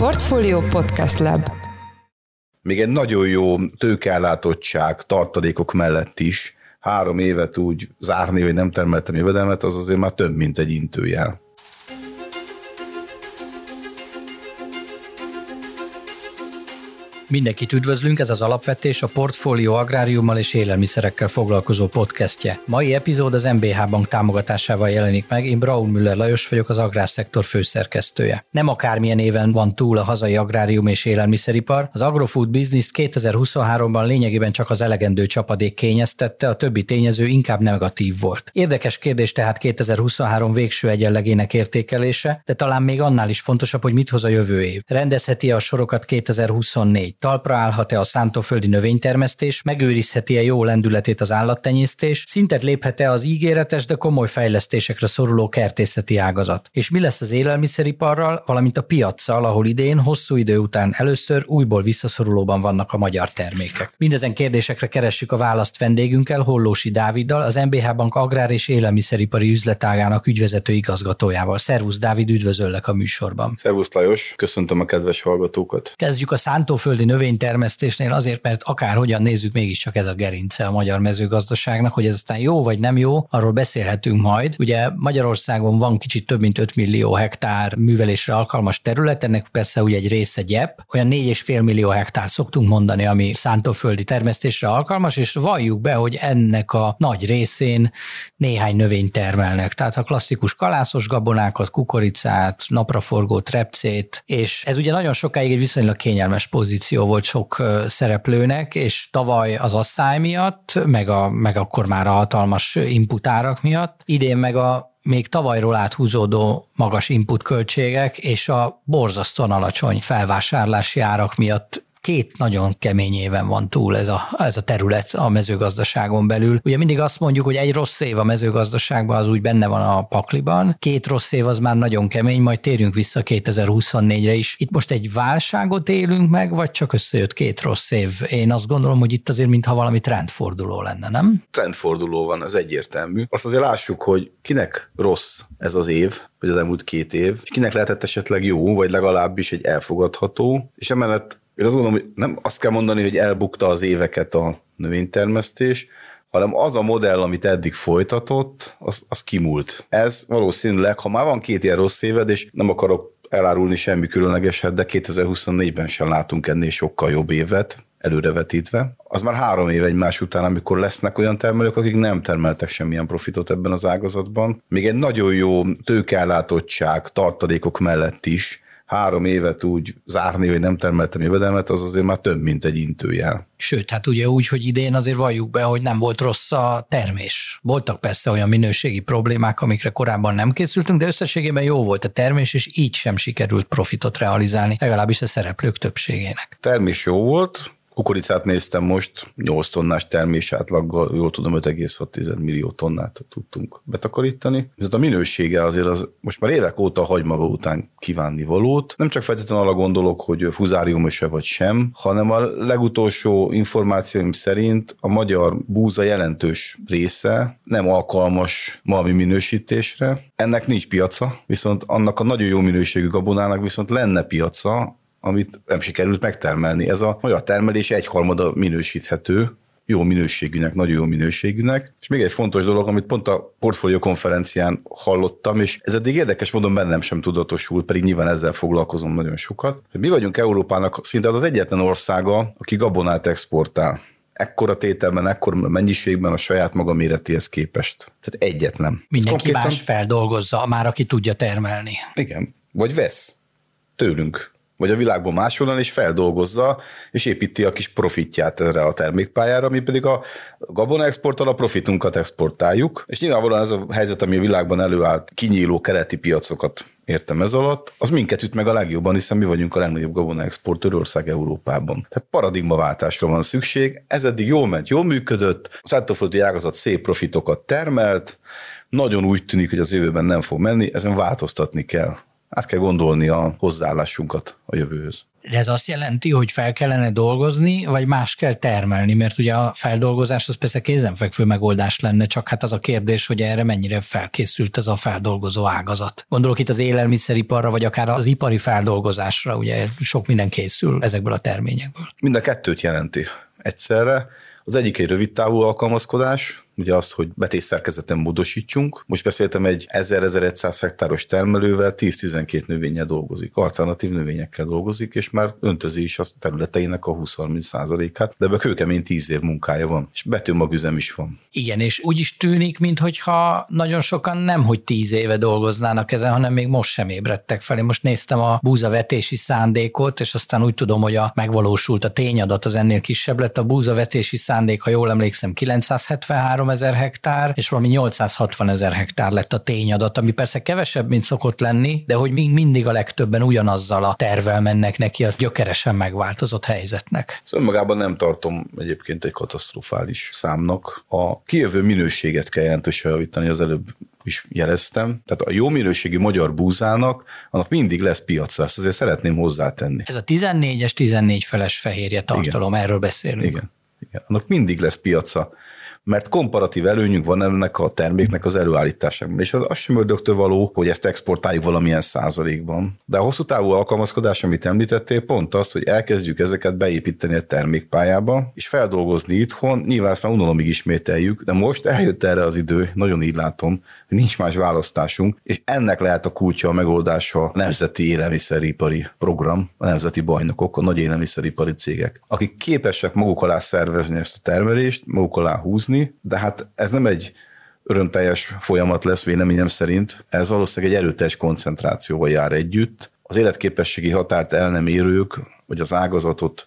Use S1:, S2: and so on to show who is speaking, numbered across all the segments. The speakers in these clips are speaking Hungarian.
S1: Portfolio Podcast Lab
S2: Még egy nagyon jó tőkeellátottság tartalékok mellett is három évet úgy zárni, hogy nem termeltem jövedelmet, az azért már több, mint egy intőjel.
S3: Mindenkit üdvözlünk, ez az Alapvetés, a Portfólió Agráriummal és élelmiszerekkel foglalkozó podcastje. Mai epizód az MBH Bank támogatásával jelenik meg, én Braun Müller Lajos vagyok, az agrárszektor főszerkesztője. Nem akármilyen éven van túl a hazai agrárium és élelmiszeripar, az Agrofood Business 2023-ban lényegében csak az elegendő csapadék kényeztette, a többi tényező inkább negatív volt. Érdekes kérdés tehát 2023 végső egyenlegének értékelése, de talán még annál is fontosabb, hogy mit hoz a jövő év. Rendezheti a sorokat 2024 talpra állhat-e a szántóföldi növénytermesztés, megőrizheti-e jó lendületét az állattenyésztés, szintet léphet-e az ígéretes, de komoly fejlesztésekre szoruló kertészeti ágazat. És mi lesz az élelmiszeriparral, valamint a piaccal, ahol idén hosszú idő után először újból visszaszorulóban vannak a magyar termékek. Mindezen kérdésekre keressük a választ vendégünkkel, Hollósi Dáviddal, az MBH Bank Agrár és Élelmiszeripari üzletágának ügyvezető igazgatójával. Szervusz Dávid, üdvözöllek a műsorban.
S2: Szervusz Lajos, köszöntöm a kedves hallgatókat.
S3: Kezdjük a szántóföldi növénytermesztésnél azért, mert akárhogyan nézzük, mégiscsak ez a gerince a magyar mezőgazdaságnak, hogy ez aztán jó vagy nem jó, arról beszélhetünk majd. Ugye Magyarországon van kicsit több mint 5 millió hektár művelésre alkalmas terület, ennek persze ugye egy része gyep, olyan 4,5 millió hektár szoktunk mondani, ami szántóföldi termesztésre alkalmas, és valljuk be, hogy ennek a nagy részén néhány növényt termelnek. Tehát a klasszikus kalászos gabonákat, kukoricát, napraforgó trepcét, és ez ugye nagyon sokáig egy viszonylag kényelmes pozíció pozíció volt sok szereplőnek, és tavaly az asszály miatt, meg, a, meg akkor már a hatalmas inputárak miatt, idén meg a még tavalyról áthúzódó magas input költségek és a borzasztóan alacsony felvásárlási árak miatt két nagyon kemény éven van túl ez a, ez a terület a mezőgazdaságon belül. Ugye mindig azt mondjuk, hogy egy rossz év a mezőgazdaságban az úgy benne van a pakliban, két rossz év az már nagyon kemény, majd térjünk vissza 2024-re is. Itt most egy válságot élünk meg, vagy csak összejött két rossz év? Én azt gondolom, hogy itt azért mintha valami trendforduló lenne, nem?
S2: Trendforduló van, ez egyértelmű. Azt azért lássuk, hogy kinek rossz ez az év, vagy az elmúlt két év, és kinek lehetett esetleg jó, vagy legalábbis egy elfogadható, és emellett én azt gondolom, hogy nem azt kell mondani, hogy elbukta az éveket a növénytermesztés, hanem az a modell, amit eddig folytatott, az, az kimúlt. Ez valószínűleg, ha már van két ilyen rossz éved, és nem akarok elárulni semmi különlegeset, de 2024-ben sem látunk ennél sokkal jobb évet, előrevetítve. Az már három év egymás után, amikor lesznek olyan termelők, akik nem termeltek semmilyen profitot ebben az ágazatban. Még egy nagyon jó tőkeellátottság tartalékok mellett is három évet úgy zárni, hogy nem termeltem jövedelmet, az azért már több, mint egy intőjel.
S3: Sőt, hát ugye úgy, hogy idén azért valljuk be, hogy nem volt rossz a termés. Voltak persze olyan minőségi problémák, amikre korábban nem készültünk, de összességében jó volt a termés, és így sem sikerült profitot realizálni, legalábbis a szereplők többségének.
S2: Termés jó volt, Kukoricát néztem most, 8 tonnás termés átlaggal, jól tudom, 5,6 millió tonnát tudtunk betakarítani. Viszont a minősége azért az most már évek óta hagy maga után kívánni valót. Nem csak feltétlenül arra gondolok, hogy fuzárium se vagy sem, hanem a legutolsó információim szerint a magyar búza jelentős része nem alkalmas malmi minősítésre. Ennek nincs piaca, viszont annak a nagyon jó minőségű gabonának viszont lenne piaca, amit nem sikerült megtermelni. Ez a magyar termelés egyharmada minősíthető, jó minőségűnek, nagyon jó minőségűnek. És még egy fontos dolog, amit pont a portfólió konferencián hallottam, és ez eddig érdekes módon bennem sem tudatosult, pedig nyilván ezzel foglalkozom nagyon sokat, mi vagyunk Európának szinte az az egyetlen országa, aki gabonát exportál ekkora tételben, ekkora mennyiségben a saját maga méretéhez képest. Tehát egyetlen.
S3: Mindenki konkrétan... más feldolgozza, már aki tudja termelni.
S2: Igen. Vagy vesz tőlünk vagy a világban máshonnan, és feldolgozza, és építi a kis profitját erre a termékpályára, mi pedig a gabona exporttal a profitunkat exportáljuk, és nyilvánvalóan ez a helyzet, ami a világban előállt, kinyíló keleti piacokat értem ez alatt, az minket üt meg a legjobban, hiszen mi vagyunk a legnagyobb gabona exportőr ország Európában. Tehát paradigmaváltásra van szükség, ez eddig jól ment, jól működött, a szántóföldi ágazat szép profitokat termelt, nagyon úgy tűnik, hogy az jövőben nem fog menni, ezen változtatni kell át kell gondolni a hozzáállásunkat a jövőhöz.
S3: De ez azt jelenti, hogy fel kellene dolgozni, vagy más kell termelni, mert ugye a feldolgozás az persze kézenfekvő megoldás lenne, csak hát az a kérdés, hogy erre mennyire felkészült ez a feldolgozó ágazat. Gondolok itt az élelmiszeriparra, vagy akár az ipari feldolgozásra, ugye sok minden készül ezekből a terményekből.
S2: Mind a kettőt jelenti egyszerre. Az egyik egy rövid távú alkalmazkodás, ugye azt, hogy betétszerkezeten módosítsunk. Most beszéltem egy 1000-1100 hektáros termelővel, 10-12 növényel dolgozik, alternatív növényekkel dolgozik, és már öntözi is a területeinek a 20-30 százalékát, de ebben kőkemény 10 év munkája van, és betűmagüzem is van.
S3: Igen, és úgy is tűnik, mintha nagyon sokan nem, hogy 10 éve dolgoznának ezen, hanem még most sem ébredtek fel. Én most néztem a búzavetési szándékot, és aztán úgy tudom, hogy a megvalósult a tényadat az ennél kisebb lett. A búzavetési szándék, ha jól emlékszem, 973 ezer hektár, és valami 860 ezer hektár lett a tényadat, ami persze kevesebb, mint szokott lenni, de hogy még mindig a legtöbben ugyanazzal a tervel mennek neki a gyökeresen megváltozott helyzetnek.
S2: Szóval magában nem tartom egyébként egy katasztrofális számnak. A kijövő minőséget kell jelentősen javítani, az előbb is jeleztem. Tehát a jó minőségű magyar búzának, annak mindig lesz piaca, ezt azért szeretném hozzátenni.
S3: Ez a 14-es, 14 feles fehérje tartalom, Igen. erről beszélünk.
S2: Igen. Igen. Annak mindig lesz piaca mert komparatív előnyünk van ennek a terméknek az előállításában. És az, az sem ördögtől való, hogy ezt exportáljuk valamilyen százalékban. De a hosszú távú alkalmazkodás, amit említettél, pont az, hogy elkezdjük ezeket beépíteni a termékpályába, és feldolgozni itthon, nyilván ezt már unalomig ismételjük, de most eljött erre az idő, nagyon így látom, hogy nincs más választásunk, és ennek lehet a kulcsa a megoldása a Nemzeti Élelmiszeripari Program, a nemzeti bajnokok, a nagy élelmiszeripari cégek, akik képesek maguk alá szervezni ezt a termelést, maguk alá húzni, húzni, de hát ez nem egy örömteljes folyamat lesz véleményem szerint. Ez valószínűleg egy erőteljes koncentrációval jár együtt. Az életképességi határt el nem érők, vagy az ágazatot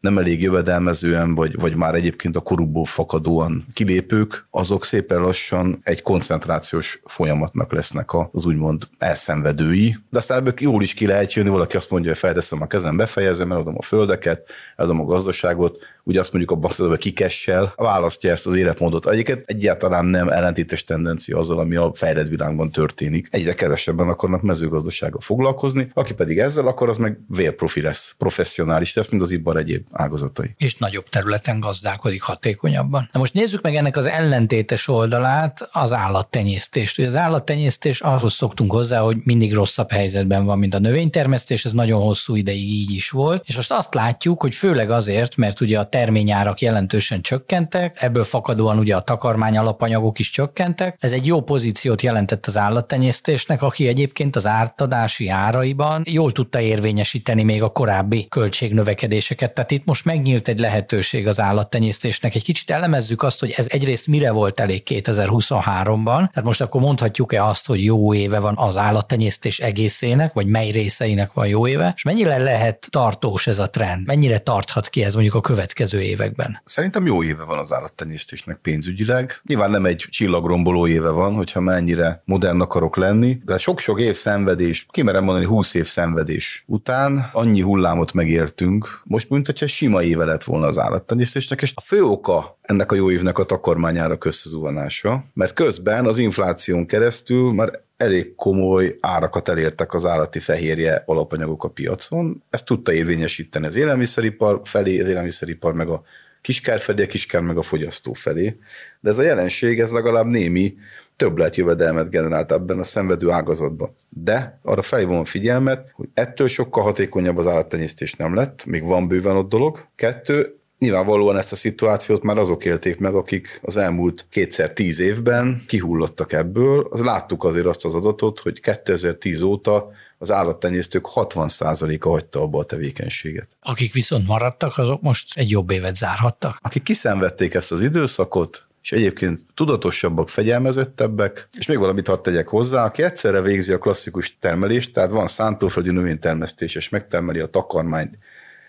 S2: nem elég jövedelmezően, vagy, vagy már egyébként a korukból fakadóan kilépők, azok szépen lassan egy koncentrációs folyamatnak lesznek az úgymond elszenvedői. De aztán ebből jól is ki lehet jönni, valaki azt mondja, hogy felteszem a kezem, befejezem, eladom a földeket, eladom a gazdaságot, ugye azt mondjuk a bakszadóban kikessel, választja ezt az életmódot. Egyiket egyáltalán nem ellentétes tendencia azzal, ami a fejlett világban történik. Egyre kevesebben akarnak mezőgazdasággal foglalkozni, aki pedig ezzel akar, az meg vérprofi lesz, professzionális lesz, mint az ipar egyéb ágazatai.
S3: És nagyobb területen gazdálkodik hatékonyabban. Na most nézzük meg ennek az ellentétes oldalát, az állattenyésztést. Ugye az állattenyésztés ahhoz szoktunk hozzá, hogy mindig rosszabb helyzetben van, mint a növénytermesztés, ez nagyon hosszú ideig így is volt. És most azt látjuk, hogy főleg azért, mert ugye a terményárak jelentősen csökkentek, ebből fakadóan ugye a takarmány alapanyagok is csökkentek. Ez egy jó pozíciót jelentett az állattenyésztésnek, aki egyébként az ártadási áraiban jól tudta érvényesíteni még a korábbi költségnövekedéseket. Tehát itt most megnyílt egy lehetőség az állattenyésztésnek. Egy kicsit elemezzük azt, hogy ez egyrészt mire volt elég 2023-ban. Tehát most akkor mondhatjuk-e azt, hogy jó éve van az állattenyésztés egészének, vagy mely részeinek van jó éve, és mennyire lehet tartós ez a trend? Mennyire tarthat ki ez mondjuk a következő következő években?
S2: Szerintem jó éve van az állattenyésztésnek pénzügyileg. Nyilván nem egy csillagromboló éve van, hogyha mennyire modern akarok lenni, de sok-sok év szenvedés, kimerem mondani 20 év szenvedés után annyi hullámot megértünk, most mint hogyha sima éve lett volna az állattenyésztésnek, és a fő oka ennek a jó évnek a takarmányára összezuhanása, mert közben az infláción keresztül már elég komoly árakat elértek az állati fehérje alapanyagok a piacon. Ezt tudta érvényesíteni az élelmiszeripar felé, az élelmiszeripar meg a kiskár felé, a kiskár meg a fogyasztó felé. De ez a jelenség, ez legalább némi jövedelmet generált ebben a szenvedő ágazatban. De arra felhívom a figyelmet, hogy ettől sokkal hatékonyabb az állattenyésztés nem lett, még van bőven ott dolog. Kettő, Nyilvánvalóan ezt a szituációt már azok élték meg, akik az elmúlt kétszer tíz évben kihullottak ebből. Az láttuk azért azt az adatot, hogy 2010 óta az állattenyésztők 60%-a hagyta abba a tevékenységet.
S3: Akik viszont maradtak, azok most egy jobb évet zárhattak.
S2: Akik kiszenvedték ezt az időszakot, és egyébként tudatosabbak, fegyelmezettebbek, és még valamit hadd tegyek hozzá, aki egyszerre végzi a klasszikus termelést, tehát van szántóföldi növénytermesztés, és megtermeli a takarmányt,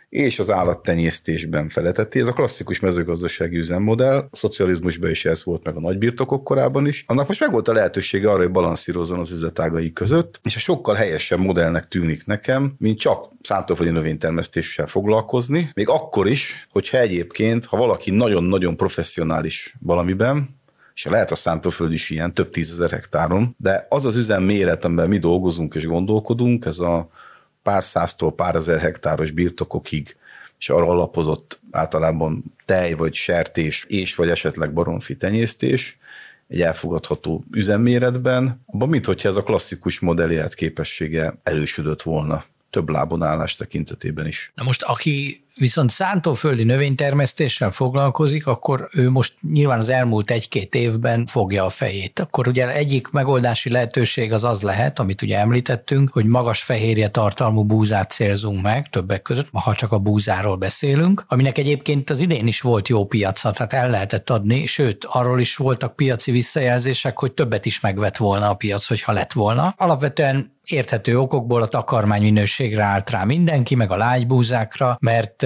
S2: és az állattenyésztésben feletetti. Ez a klasszikus mezőgazdasági üzemmodell, a szocializmusban is ez volt, meg a nagybirtokok korában is. Annak most meg volt a lehetősége arra, hogy balanszírozzon az üzletágai között, és a sokkal helyesebb modellnek tűnik nekem, mint csak szántóföldi növénytermesztéssel foglalkozni, még akkor is, hogyha egyébként, ha valaki nagyon-nagyon professzionális valamiben, és lehet a szántóföld is ilyen, több tízezer hektáron, de az az üzem méret, amiben mi dolgozunk és gondolkodunk, ez a pár száztól pár ezer hektáros birtokokig, és arra alapozott általában tej vagy sertés és vagy esetleg baromfi tenyésztés, egy elfogadható üzemméretben, abban mint hogyha ez a klasszikus modell képessége elősödött volna több lábon állás tekintetében is.
S3: Na most aki viszont szántóföldi növénytermesztéssel foglalkozik, akkor ő most nyilván az elmúlt egy-két évben fogja a fejét. Akkor ugye egyik megoldási lehetőség az az lehet, amit ugye említettünk, hogy magas fehérje tartalmú búzát célzunk meg többek között, ha csak a búzáról beszélünk, aminek egyébként az idén is volt jó piaca, tehát el lehetett adni, sőt, arról is voltak piaci visszajelzések, hogy többet is megvett volna a piac, hogyha lett volna. Alapvetően érthető okokból a takarmány minőségre állt rá mindenki, meg a lágybúzákra, mert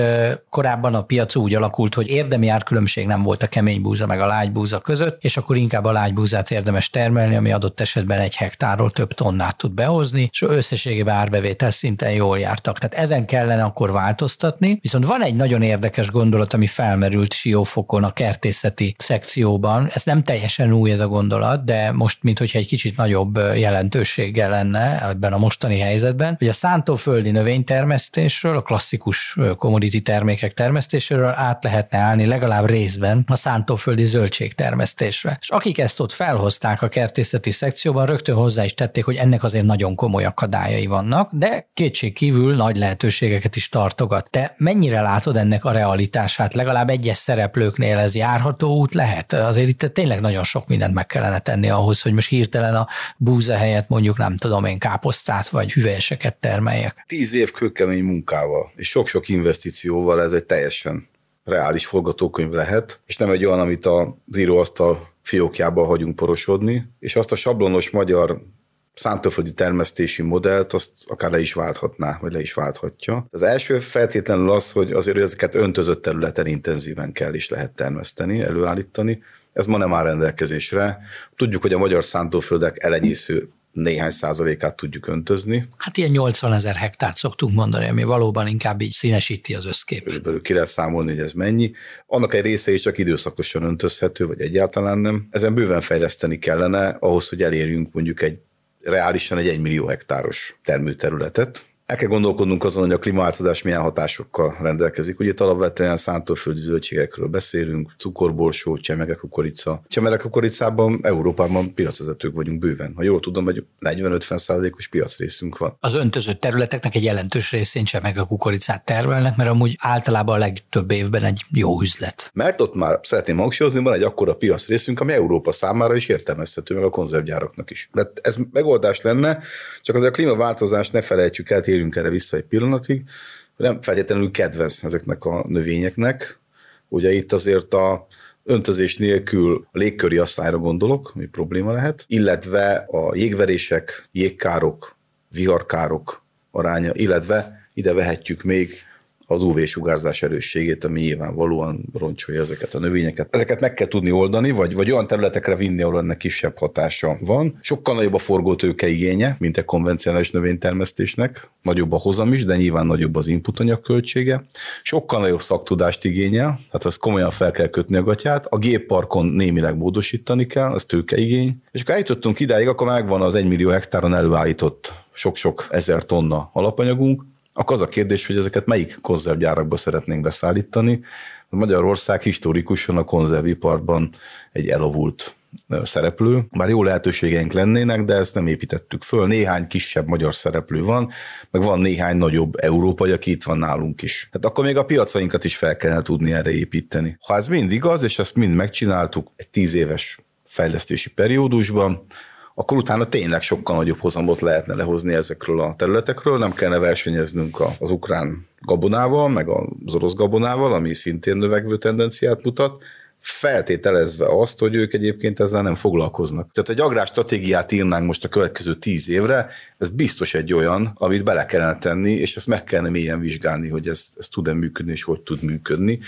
S3: korábban a piac úgy alakult, hogy érdemi árkülönbség nem volt a kemény búza meg a lágy búza között, és akkor inkább a lágy búzát érdemes termelni, ami adott esetben egy hektárról több tonnát tud behozni, és összességében árbevétel szinten jól jártak. Tehát ezen kellene akkor változtatni. Viszont van egy nagyon érdekes gondolat, ami felmerült Siófokon a kertészeti szekcióban. Ez nem teljesen új ez a gondolat, de most, mint hogyha egy kicsit nagyobb jelentőséggel lenne ebben a mostani helyzetben, hogy a szántóföldi növénytermesztésről, a klasszikus komoditás commodity termékek termesztéséről át lehetne állni legalább részben a szántóföldi zöldségtermesztésre. És akik ezt ott felhozták a kertészeti szekcióban, rögtön hozzá is tették, hogy ennek azért nagyon komoly akadályai vannak, de kétség kívül nagy lehetőségeket is tartogat. Te mennyire látod ennek a realitását? Legalább egyes szereplőknél ez járható út lehet? Azért itt tényleg nagyon sok mindent meg kellene tenni ahhoz, hogy most hirtelen a búza helyett mondjuk nem tudom én káposztát vagy hüvelyeseket termeljek.
S2: Tíz év kőkemény munkával és sok-sok investíció pozícióval ez egy teljesen reális forgatókönyv lehet, és nem egy olyan, amit a íróasztal fiókjába hagyunk porosodni, és azt a sablonos magyar szántóföldi termesztési modellt azt akár le is válthatná, vagy le is válthatja. Az első feltétlenül az, hogy azért ezeket öntözött területen intenzíven kell is lehet termeszteni, előállítani. Ez ma nem áll rendelkezésre. Tudjuk, hogy a magyar szántóföldek elenyésző néhány százalékát tudjuk öntözni.
S3: Hát ilyen 80 ezer hektárt szoktunk mondani, ami valóban inkább így színesíti az összképet.
S2: Körülbelül ki lehet számolni, hogy ez mennyi. Annak egy része is csak időszakosan öntözhető, vagy egyáltalán nem. Ezen bőven fejleszteni kellene ahhoz, hogy elérjünk mondjuk egy reálisan egy 1 millió hektáros termőterületet, el kell gondolkodnunk azon, hogy a klímaváltozás milyen hatásokkal rendelkezik. Ugye itt alapvetően szántóföldi zöldségekről beszélünk, cukorborsó, csemege kukorica. Csemege kukoricában Európában piacvezetők vagyunk bőven. Ha jól tudom, hogy 40-50 százalékos piacrészünk van.
S3: Az öntözött területeknek egy jelentős részén csemege kukoricát termelnek, mert amúgy általában a legtöbb évben egy jó üzlet.
S2: Mert ott már szeretném hangsúlyozni, van egy akkora piacrészünk, ami Európa számára is értelmezhető, meg a konzervgyáraknak is. De ez megoldás lenne, csak azért a klímaváltozást ne felejtsük el, térjünk erre vissza egy pillanatig, nem feltétlenül kedvez ezeknek a növényeknek. Ugye itt azért a öntözés nélkül a légköri asszályra gondolok, ami probléma lehet, illetve a jégverések, jégkárok, viharkárok aránya, illetve ide vehetjük még az UV-sugárzás erősségét, ami nyilvánvalóan roncsolja ezeket a növényeket. Ezeket meg kell tudni oldani, vagy, vagy olyan területekre vinni, ahol ennek kisebb hatása van. Sokkal nagyobb a forgótőke igénye, mint a konvencionális növénytermesztésnek, nagyobb a hozam is, de nyilván nagyobb az input költsége. Sokkal nagyobb szaktudást igényel, tehát az komolyan fel kell kötni a gatyát. A gépparkon némileg módosítani kell, az tőkeigény. És akkor eljutottunk idáig, akkor megvan az 1 millió hektáron előállított sok-sok ezer tonna alapanyagunk, akkor az a kérdés, hogy ezeket melyik konzervgyárakba szeretnénk beszállítani. Magyarország historikusan a konzerviparban egy elavult szereplő. Már jó lehetőségeink lennének, de ezt nem építettük föl. Néhány kisebb magyar szereplő van, meg van néhány nagyobb európai, aki itt van nálunk is. Hát akkor még a piacainkat is fel kellene tudni erre építeni. Ha ez mind igaz, és ezt mind megcsináltuk egy tíz éves fejlesztési periódusban, akkor utána tényleg sokkal nagyobb hozamot lehetne lehozni ezekről a területekről, nem kellene versenyeznünk az ukrán gabonával, meg az orosz gabonával, ami szintén növekvő tendenciát mutat, feltételezve azt, hogy ők egyébként ezzel nem foglalkoznak. Tehát egy agrárstratégiát írnánk most a következő tíz évre, ez biztos egy olyan, amit bele kellene tenni, és ezt meg kellene mélyen vizsgálni, hogy ez, ez tud-e működni, és hogy tud működni,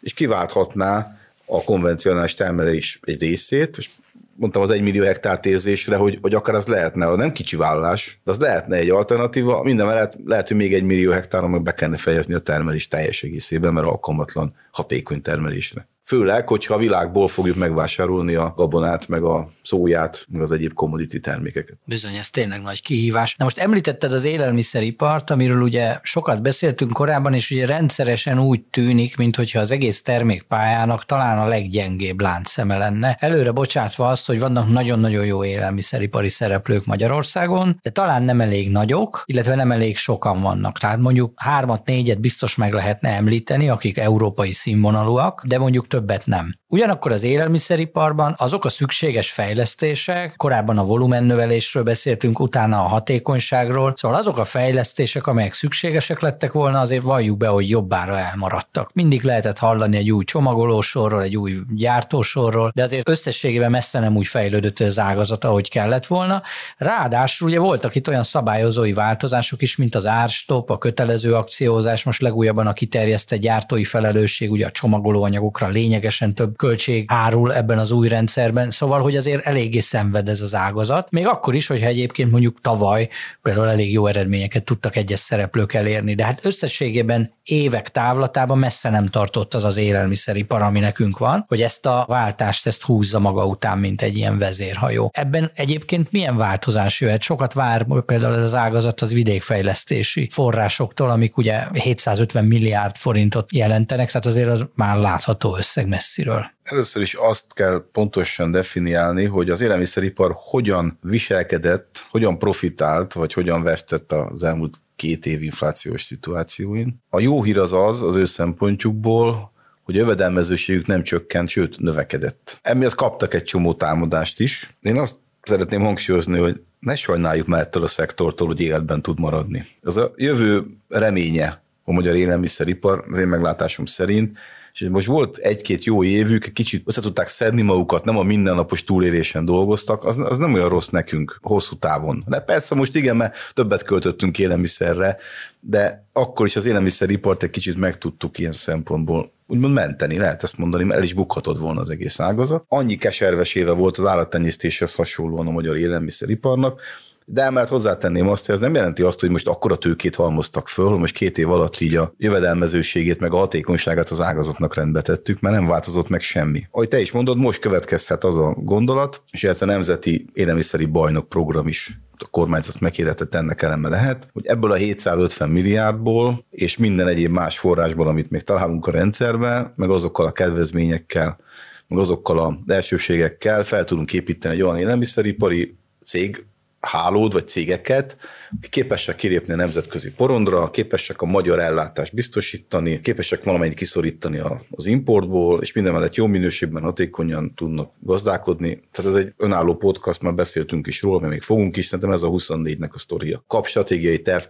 S2: és kiválthatná a konvencionális termelés egy részét, és mondtam az egy millió hektár érzésre, hogy, hogy akár az lehetne, nem kicsi vállalás, de az lehetne egy alternatíva, minden mellett lehet, hogy még egy millió hektáron meg be kellene fejezni a termelés teljes egészében, mert alkalmatlan hatékony termelésre. Főleg, hogyha a világból fogjuk megvásárolni a gabonát, meg a szóját, meg az egyéb commodity termékeket.
S3: Bizony, ez tényleg nagy kihívás. Na most említetted az élelmiszeripart, amiről ugye sokat beszéltünk korábban, és ugye rendszeresen úgy tűnik, mintha az egész termékpályának talán a leggyengébb láncszeme lenne. Előre bocsátva azt, hogy vannak nagyon-nagyon jó élelmiszeripari szereplők Magyarországon, de talán nem elég nagyok, illetve nem elég sokan vannak. Tehát mondjuk hármat, négyet biztos meg lehetne említeni, akik európai színvonalúak, de mondjuk többet nem. Ugyanakkor az élelmiszeriparban azok a szükséges fejlesztések, korábban a volumennövelésről beszéltünk, utána a hatékonyságról, szóval azok a fejlesztések, amelyek szükségesek lettek volna, azért valljuk be, hogy jobbára elmaradtak. Mindig lehetett hallani egy új csomagolósorról, egy új gyártósorról, de azért összességében messze nem úgy fejlődött az ágazat, ahogy kellett volna. Ráadásul ugye voltak itt olyan szabályozói változások is, mint az árstop, a kötelező akciózás, most legújabban a kiterjesztett gyártói felelősség, ugye a csomagolóanyagokra lényegesen több költség árul ebben az új rendszerben, szóval, hogy azért eléggé szenved ez az ágazat. Még akkor is, hogyha egyébként mondjuk tavaly például elég jó eredményeket tudtak egyes szereplők elérni, de hát összességében évek távlatában messze nem tartott az az élelmiszeripar, ami nekünk van, hogy ezt a váltást ezt húzza maga után, mint egy ilyen vezérhajó. Ebben egyébként milyen változás jöhet? Sokat vár például ez az ágazat az vidékfejlesztési forrásoktól, amik ugye 750 milliárd forintot jelentenek, tehát azért az már látható összeg messziről.
S2: Először is azt kell pontosan definiálni, hogy az élelmiszeripar hogyan viselkedett, hogyan profitált, vagy hogyan vesztett az elmúlt két év inflációs szituációin. A jó hír az az, az ő szempontjukból, hogy a jövedelmezőségük nem csökkent, sőt növekedett. Emiatt kaptak egy csomó támadást is. Én azt szeretném hangsúlyozni, hogy ne sajnáljuk már ettől a szektortól, hogy életben tud maradni. Ez a jövő reménye a magyar élelmiszeripar, az én meglátásom szerint, és most volt egy-két jó évük, kicsit össze tudták szedni magukat, nem a mindennapos túlélésen dolgoztak, az, az nem olyan rossz nekünk hosszú távon. De persze most igen, mert többet költöttünk élelmiszerre, de akkor is az élelmiszeripart egy kicsit meg tudtuk ilyen szempontból úgymond menteni, lehet ezt mondani, mert el is bukhatod volna az egész ágazat. Annyi keserves éve volt az állattenyésztéshez hasonlóan a magyar élelmiszeriparnak, de emellett hozzátenném azt, hogy ez nem jelenti azt, hogy most akkora tőkét halmoztak föl, hogy most két év alatt így a jövedelmezőségét, meg a hatékonyságát az ágazatnak rendbe tettük, mert nem változott meg semmi. Ahogy te is mondod, most következhet az a gondolat, és ez a Nemzeti Élelmiszeri Bajnok program is a kormányzat meghirdetett ennek eleme lehet, hogy ebből a 750 milliárdból és minden egyéb más forrásból, amit még találunk a rendszerben, meg azokkal a kedvezményekkel, meg azokkal a elsőségekkel fel tudunk építeni egy olyan élelmiszeripari cég hálód vagy cégeket, képesek kilépni a nemzetközi porondra, képesek a magyar ellátást biztosítani, képesek valamennyit kiszorítani az importból, és minden mellett jó minőségben, hatékonyan tudnak gazdálkodni. Tehát ez egy önálló podcast, már beszéltünk is róla, mert még fogunk is, szerintem ez a 24-nek a sztoria. Kap stratégiai terv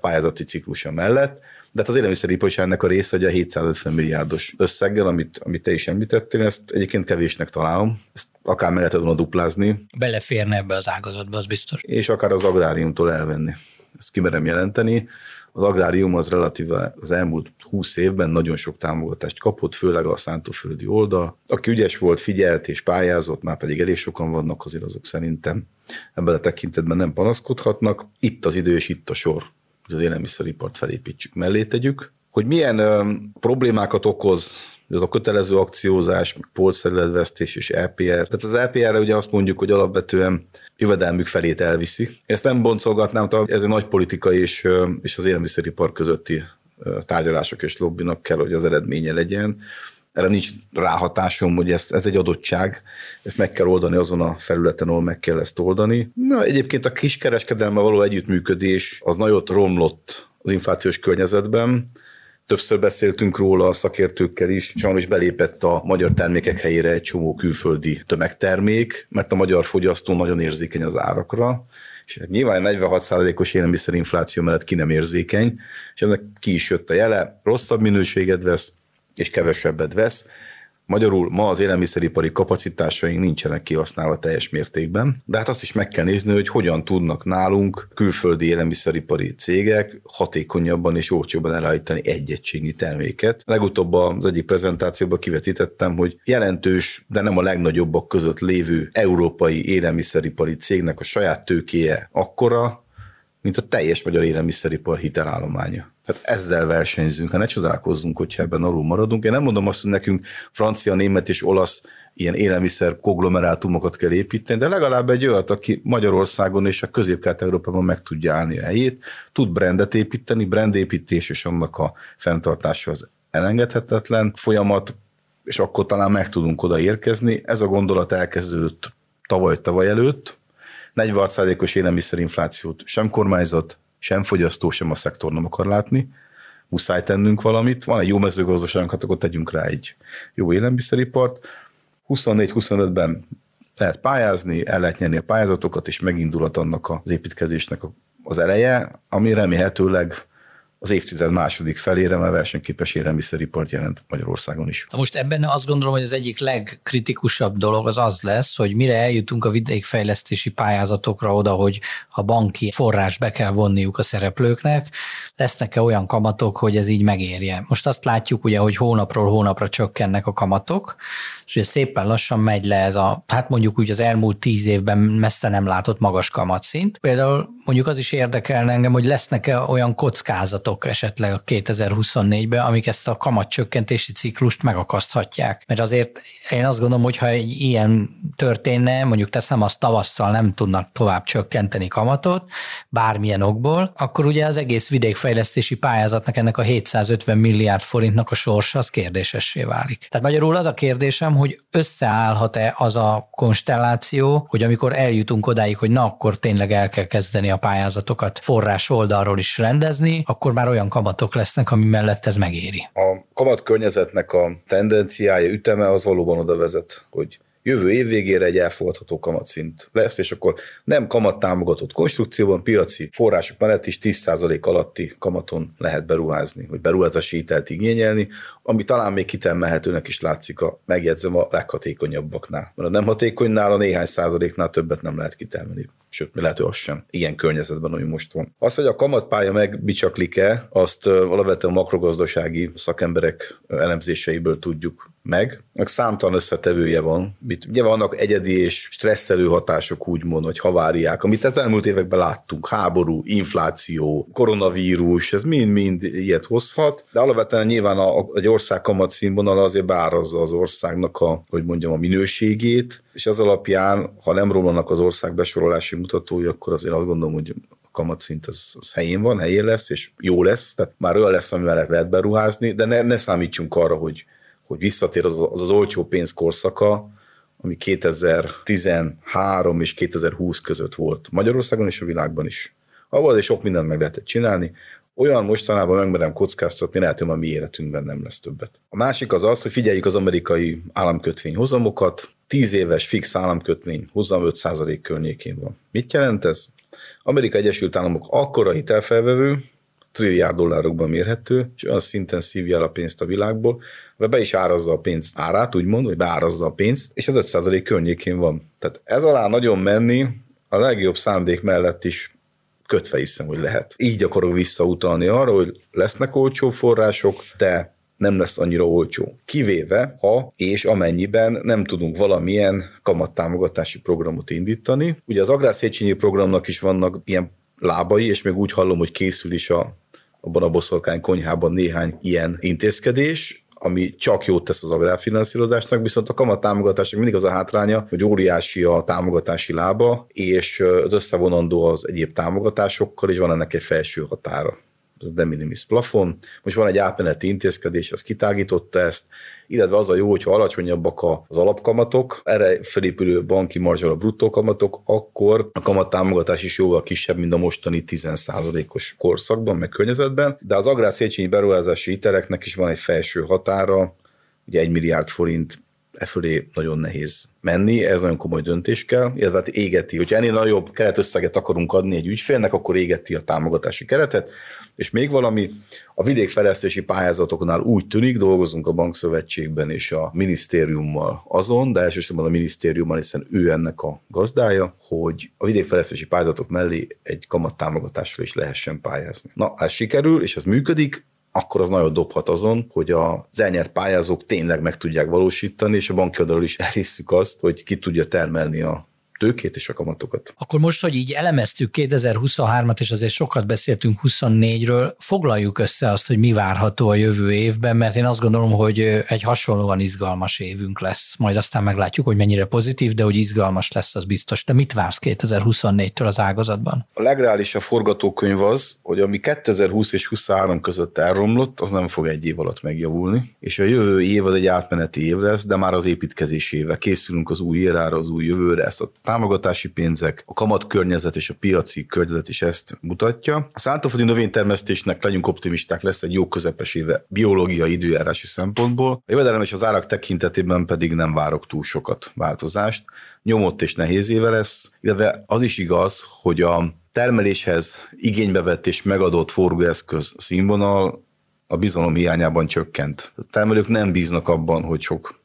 S2: ciklusa mellett, de hát az élelmiszeripar is ennek a része, hogy a 750 milliárdos összeggel, amit, amit te is említettél, ezt egyébként kevésnek találom. Ezt akár meg lehetett volna duplázni.
S3: Beleférne ebbe az ágazatba, az biztos.
S2: És akár az agráriumtól elvenni. Ezt kimerem jelenteni. Az agrárium az relatíve az elmúlt 20 évben nagyon sok támogatást kapott, főleg a szántóföldi oldal. Aki ügyes volt, figyelt és pályázott, már pedig elég sokan vannak, azért azok szerintem ebben a tekintetben nem panaszkodhatnak. Itt az idő és itt a sor hogy az élelmiszeripart felépítsük, mellé tegyük. Hogy milyen ö, problémákat okoz ez a kötelező akciózás, polcszerületvesztés és LPR. Tehát az LPR-re ugye azt mondjuk, hogy alapvetően jövedelmük felét elviszi. Ezt nem boncolgatnám, ez egy nagy politika és, és az élelmiszeripar közötti tárgyalások és lobbinak kell, hogy az eredménye legyen. Erre nincs ráhatásom, hogy ezt, ez egy adottság, ezt meg kell oldani azon a felületen, ahol meg kell ezt oldani. Na, egyébként a kiskereskedelme való együttműködés az nagyot romlott az inflációs környezetben, Többször beszéltünk róla a szakértőkkel is, sajnos belépett a magyar termékek helyére egy csomó külföldi tömegtermék, mert a magyar fogyasztó nagyon érzékeny az árakra, és hát nyilván 46%-os élelmiszerinfláció mellett ki nem érzékeny, és ennek ki is jött a jele, rosszabb minőséget vesz, és kevesebbet vesz, Magyarul ma az élelmiszeripari kapacitásaink nincsenek kihasználva teljes mértékben, de hát azt is meg kell nézni, hogy hogyan tudnak nálunk külföldi élelmiszeripari cégek hatékonyabban és olcsóbban elállítani egy egységnyi terméket. Legutóbb az egyik prezentációban kivetítettem, hogy jelentős, de nem a legnagyobbak között lévő európai élelmiszeripari cégnek a saját tőkéje akkora, mint a teljes magyar élelmiszeripar hitelállománya. Tehát ezzel versenyzünk, ha ne csodálkozzunk, hogyha ebben alul maradunk. Én nem mondom azt, hogy nekünk francia, német és olasz ilyen élelmiszer konglomerátumokat kell építeni, de legalább egy olyat, aki Magyarországon és a közép európában meg tudja állni a helyét, tud brandet építeni, brandépítés és annak a fenntartása az elengedhetetlen folyamat, és akkor talán meg tudunk oda érkezni. Ez a gondolat elkezdődött tavaly-tavaly előtt. 46%-os élelmiszerinflációt sem kormányzat, sem fogyasztó, sem a szektor nem akar látni. Muszáj tennünk valamit. Van egy jó mezőgazdaságunk, hát akkor tegyünk rá egy jó élelmiszeripart. 24-25-ben lehet pályázni, el lehet nyerni a pályázatokat, és megindulhat annak az építkezésnek az eleje, ami remélhetőleg az évtized második felére már versenyképes élelmiszeripart jelent Magyarországon is.
S3: Most ebben azt gondolom, hogy az egyik legkritikusabb dolog az az lesz, hogy mire eljutunk a vidékfejlesztési pályázatokra oda, hogy a banki forrás be kell vonniuk a szereplőknek, lesznek-e olyan kamatok, hogy ez így megérje. Most azt látjuk ugye, hogy hónapról hónapra csökkennek a kamatok, és ugye szépen lassan megy le ez a, hát mondjuk úgy az elmúlt tíz évben messze nem látott magas kamatszint. Például mondjuk az is érdekelne engem, hogy lesznek-e olyan kockázatok esetleg a 2024-ben, amik ezt a kamatcsökkentési ciklust megakaszthatják. Mert azért én azt gondolom, hogy ha egy ilyen történne, mondjuk teszem azt tavasszal nem tudnak tovább csökkenteni kamatot, bármilyen okból, akkor ugye az egész vidékfejlesztési pályázatnak ennek a 750 milliárd forintnak a sorsa az kérdésessé válik. Tehát magyarul az a kérdésem, hogy összeállhat-e az a konstelláció, hogy amikor eljutunk odáig, hogy na akkor tényleg el kell kezdeni a pályázatokat forrás oldalról is rendezni, akkor már olyan kamatok lesznek, ami mellett ez megéri.
S2: A kamat környezetnek a tendenciája, üteme az valóban oda vezet, hogy jövő év végére egy elfogadható kamatszint lesz, és akkor nem kamat támogatott konstrukcióban, piaci források mellett is 10% alatti kamaton lehet beruházni, vagy beruházási hitelt igényelni, ami talán még kitermelhetőnek is látszik a, megjegyzem, a leghatékonyabbaknál. Mert a nem hatékonynál a néhány százaléknál többet nem lehet kitermelni. Sőt, mi lehet, hogy az sem. Ilyen környezetben, ami most van. Azt, hogy a kamatpálya megbicsaklik-e, azt alapvetően a makrogazdasági szakemberek elemzéseiből tudjuk meg, meg számtalan összetevője van. Ugye vannak egyedi és stresszelő hatások, úgymond, vagy haváriák, amit az elmúlt években láttunk. Háború, infláció, koronavírus, ez mind-mind ilyet hozhat, de alapvetően nyilván a, egy ország kamat színvonala azért bárazza az országnak a, hogy mondjam, a minőségét, és ez alapján, ha nem romlanak az ország besorolási mutatói, akkor azért azt gondolom, hogy kamatszint az, az helyén van, helyén lesz, és jó lesz, tehát már olyan lesz, amivel lehet beruházni, de ne, ne számítsunk arra, hogy hogy visszatér az az, az olcsó pénz korszaka, ami 2013 és 2020 között volt Magyarországon és a világban is. Abban azért sok mindent meg lehetett csinálni, olyan mostanában megmerem kockáztatni, lehet, hogy a mi életünkben nem lesz többet. A másik az az, hogy figyeljük az amerikai államkötvény hozamokat, 10 éves fix államkötvény hozam 5% környékén van. Mit jelent ez? Amerika Egyesült Államok akkora hitelfelvevő, trilliárd dollárokban mérhető, és olyan szinten szívja el a pénzt a világból, vagy be is árazza a pénzt árát, úgymond, vagy beárazza a pénzt, és az 5% környékén van. Tehát ez alá nagyon menni a legjobb szándék mellett is kötve hiszem, hogy lehet. Így akarok visszautalni arra, hogy lesznek olcsó források, de nem lesz annyira olcsó. Kivéve, ha és amennyiben nem tudunk valamilyen kamattámogatási programot indítani. Ugye az Agrárszéchenyi programnak is vannak ilyen lábai, és még úgy hallom, hogy készül is a, abban a boszorkány konyhában néhány ilyen intézkedés, ami csak jót tesz az agrárfinanszírozásnak, viszont a kamat támogatásnak mindig az a hátránya, hogy óriási a támogatási lába, és az összevonandó az egyéb támogatásokkal, és van ennek egy felső határa ez a de minimis plafon. Most van egy átmeneti intézkedés, az kitágította ezt, illetve az a jó, hogyha alacsonyabbak az alapkamatok, erre felépülő banki marzsal a bruttó kamatok, akkor a kamattámogatás is jóval kisebb, mint a mostani 10%-os korszakban, meg környezetben, de az agrár beruházási hiteleknek is van egy felső határa, ugye 1 milliárd forint e fölé nagyon nehéz menni, ez nagyon komoly döntés kell, illetve hát égeti, hogyha ennél nagyobb keretösszeget akarunk adni egy ügyfélnek, akkor égeti a támogatási keretet, és még valami, a vidékfejlesztési pályázatoknál úgy tűnik, dolgozunk a bankszövetségben és a minisztériummal azon, de elsősorban a minisztériummal, hiszen ő ennek a gazdája, hogy a vidékfejlesztési pályázatok mellé egy kamattámogatásra is lehessen pályázni. Na, ez sikerül, és ez működik, akkor az nagyon dobhat azon, hogy az elnyert pályázók tényleg meg tudják valósítani, és a banki oldalról is elhisszük azt, hogy ki tudja termelni a tőkét és a kamatokat.
S3: Akkor most, hogy így elemeztük 2023-at, és azért sokat beszéltünk 24-ről, foglaljuk össze azt, hogy mi várható a jövő évben, mert én azt gondolom, hogy egy hasonlóan izgalmas évünk lesz. Majd aztán meglátjuk, hogy mennyire pozitív, de hogy izgalmas lesz, az biztos. De mit vársz 2024-től az ágazatban?
S2: A legreálisabb forgatókönyv az, hogy ami 2020 és 23 között elromlott, az nem fog egy év alatt megjavulni, és a jövő év az egy átmeneti év lesz, de már az építkezés éve. Készülünk az új érára, az új jövőre, ezt a támogatási pénzek, a kamat környezet és a piaci környezet is ezt mutatja. A szántóföldi növénytermesztésnek legyünk optimisták, lesz egy jó közepes éve biológiai időjárási szempontból. A jövedelem és az árak tekintetében pedig nem várok túl sokat változást. Nyomott és nehéz éve lesz, illetve az is igaz, hogy a termeléshez igénybe vett és megadott forgóeszköz színvonal a bizalom hiányában csökkent. A termelők nem bíznak abban, hogy sok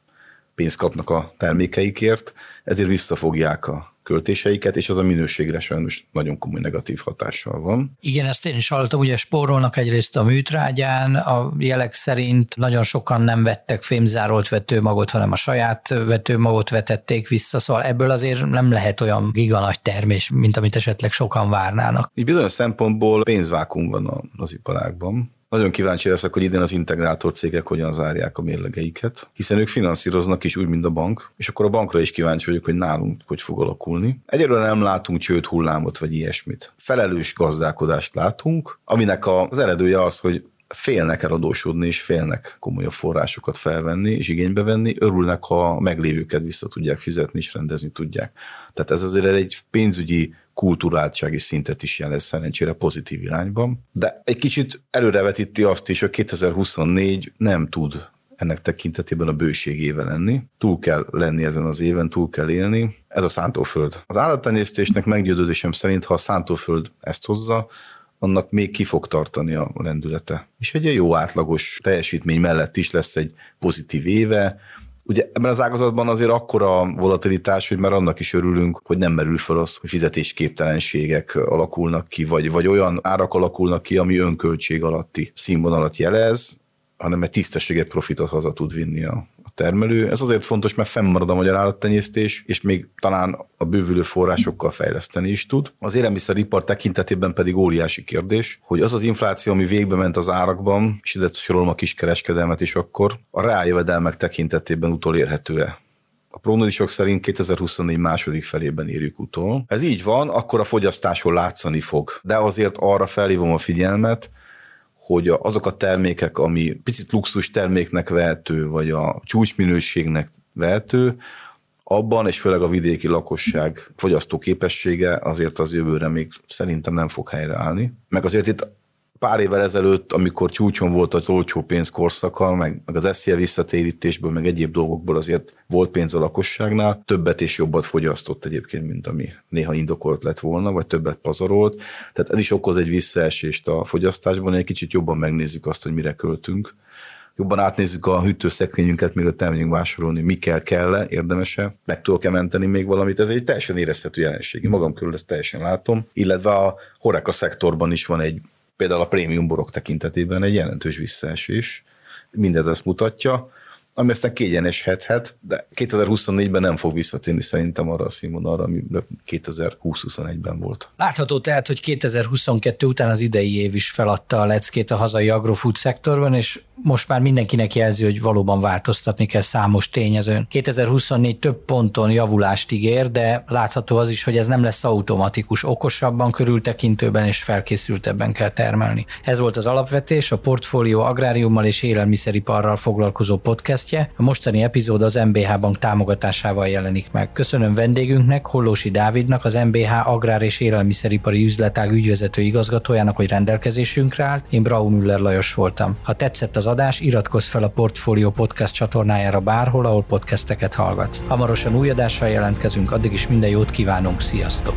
S2: pénzt kapnak a termékeikért, ezért visszafogják a költéseiket, és az a minőségre sajnos nagyon komoly negatív hatással van.
S3: Igen, ezt én is hallottam, ugye spórolnak egyrészt a műtrágyán, a jelek szerint nagyon sokan nem vettek fémzárolt vetőmagot, hanem a saját vetőmagot vetették vissza, szóval ebből azért nem lehet olyan giga nagy termés, mint amit esetleg sokan várnának.
S2: Így bizonyos szempontból pénzvákum van az iparágban nagyon kíváncsi leszek, hogy idén az integrátor cégek hogyan zárják a mérlegeiket, hiszen ők finanszíroznak is úgy, mint a bank, és akkor a bankra is kíváncsi vagyok, hogy nálunk hogy fog alakulni. Egyelőre nem látunk csőd hullámot vagy ilyesmit. Felelős gazdálkodást látunk, aminek az eredője az, hogy félnek eladósodni, és félnek komolyabb forrásokat felvenni és igénybe venni, örülnek, ha meglévőket vissza tudják fizetni és rendezni tudják. Tehát ez azért egy pénzügyi kulturáltsági szintet is jelez szerencsére pozitív irányban. De egy kicsit előrevetíti azt is, hogy 2024 nem tud ennek tekintetében a bőségével lenni. Túl kell lenni ezen az éven, túl kell élni. Ez a szántóföld. Az állattenyésztésnek meggyőződésem szerint, ha a szántóföld ezt hozza, annak még ki fog tartani a lendülete. És egy jó átlagos teljesítmény mellett is lesz egy pozitív éve, Ugye ebben az ágazatban azért akkora volatilitás, hogy már annak is örülünk, hogy nem merül fel az, hogy fizetésképtelenségek alakulnak ki, vagy, vagy olyan árak alakulnak ki, ami önköltség alatti színvonalat jelez, hanem egy tisztességet profitot haza tud vinni a, termelő. Ez azért fontos, mert fennmarad a magyar állattenyésztés, és még talán a bővülő forrásokkal fejleszteni is tud. Az élelmiszeripar tekintetében pedig óriási kérdés, hogy az az infláció, ami végbe ment az árakban, és ide sorolom a kiskereskedelmet is akkor, a rájövedelmek tekintetében utolérhető-e a prognózisok szerint 2024 második felében érjük utol. Ez így van, akkor a fogyasztáson látszani fog. De azért arra felhívom a figyelmet, hogy azok a termékek, ami picit luxus terméknek vehető, vagy a csúcsminőségnek vehető, abban, és főleg a vidéki lakosság fogyasztó képessége azért az jövőre még szerintem nem fog helyreállni. Meg azért itt pár évvel ezelőtt, amikor csúcson volt az olcsó pénz korszaka, meg, meg az SZIA visszatérítésből, meg egyéb dolgokból azért volt pénz a lakosságnál, többet és jobbat fogyasztott egyébként, mint ami néha indokolt lett volna, vagy többet pazarolt. Tehát ez is okoz egy visszaesést a fogyasztásban, egy kicsit jobban megnézzük azt, hogy mire költünk jobban átnézzük a hűtőszekrényünket, mielőtt elmegyünk vásárolni, mi kell, kell-e, érdemese, meg tudok-e menteni még valamit. Ez egy teljesen érezhető jelenség. magam körül ezt teljesen látom. Illetve a horeka szektorban is van egy például a prémium borok tekintetében egy jelentős visszaesés. Mindez ezt mutatja, ami aztán kiegyeneshethet, de 2024-ben nem fog visszatérni szerintem arra a színvonalra, ami 2020-21-ben volt.
S3: Látható tehát, hogy 2022 után az idei év is feladta a leckét a hazai agrofood szektorban, és most már mindenkinek jelzi, hogy valóban változtatni kell számos tényezőn. 2024 több ponton javulást ígér, de látható az is, hogy ez nem lesz automatikus, okosabban, körültekintőben és felkészültebben kell termelni. Ez volt az alapvetés, a portfólió agráriummal és élelmiszeriparral foglalkozó podcastje. A mostani epizód az MBH Bank támogatásával jelenik meg. Köszönöm vendégünknek, Hollósi Dávidnak, az MBH Agrár és Élelmiszeripari Üzletág ügyvezető igazgatójának, hogy rendelkezésünkre állt. Én Braun Müller Lajos voltam. Ha tetszett az adás, iratkozz fel a Portfolio Podcast csatornájára bárhol, ahol podcasteket hallgatsz. Hamarosan új adással jelentkezünk, addig is minden jót kívánunk, sziasztok!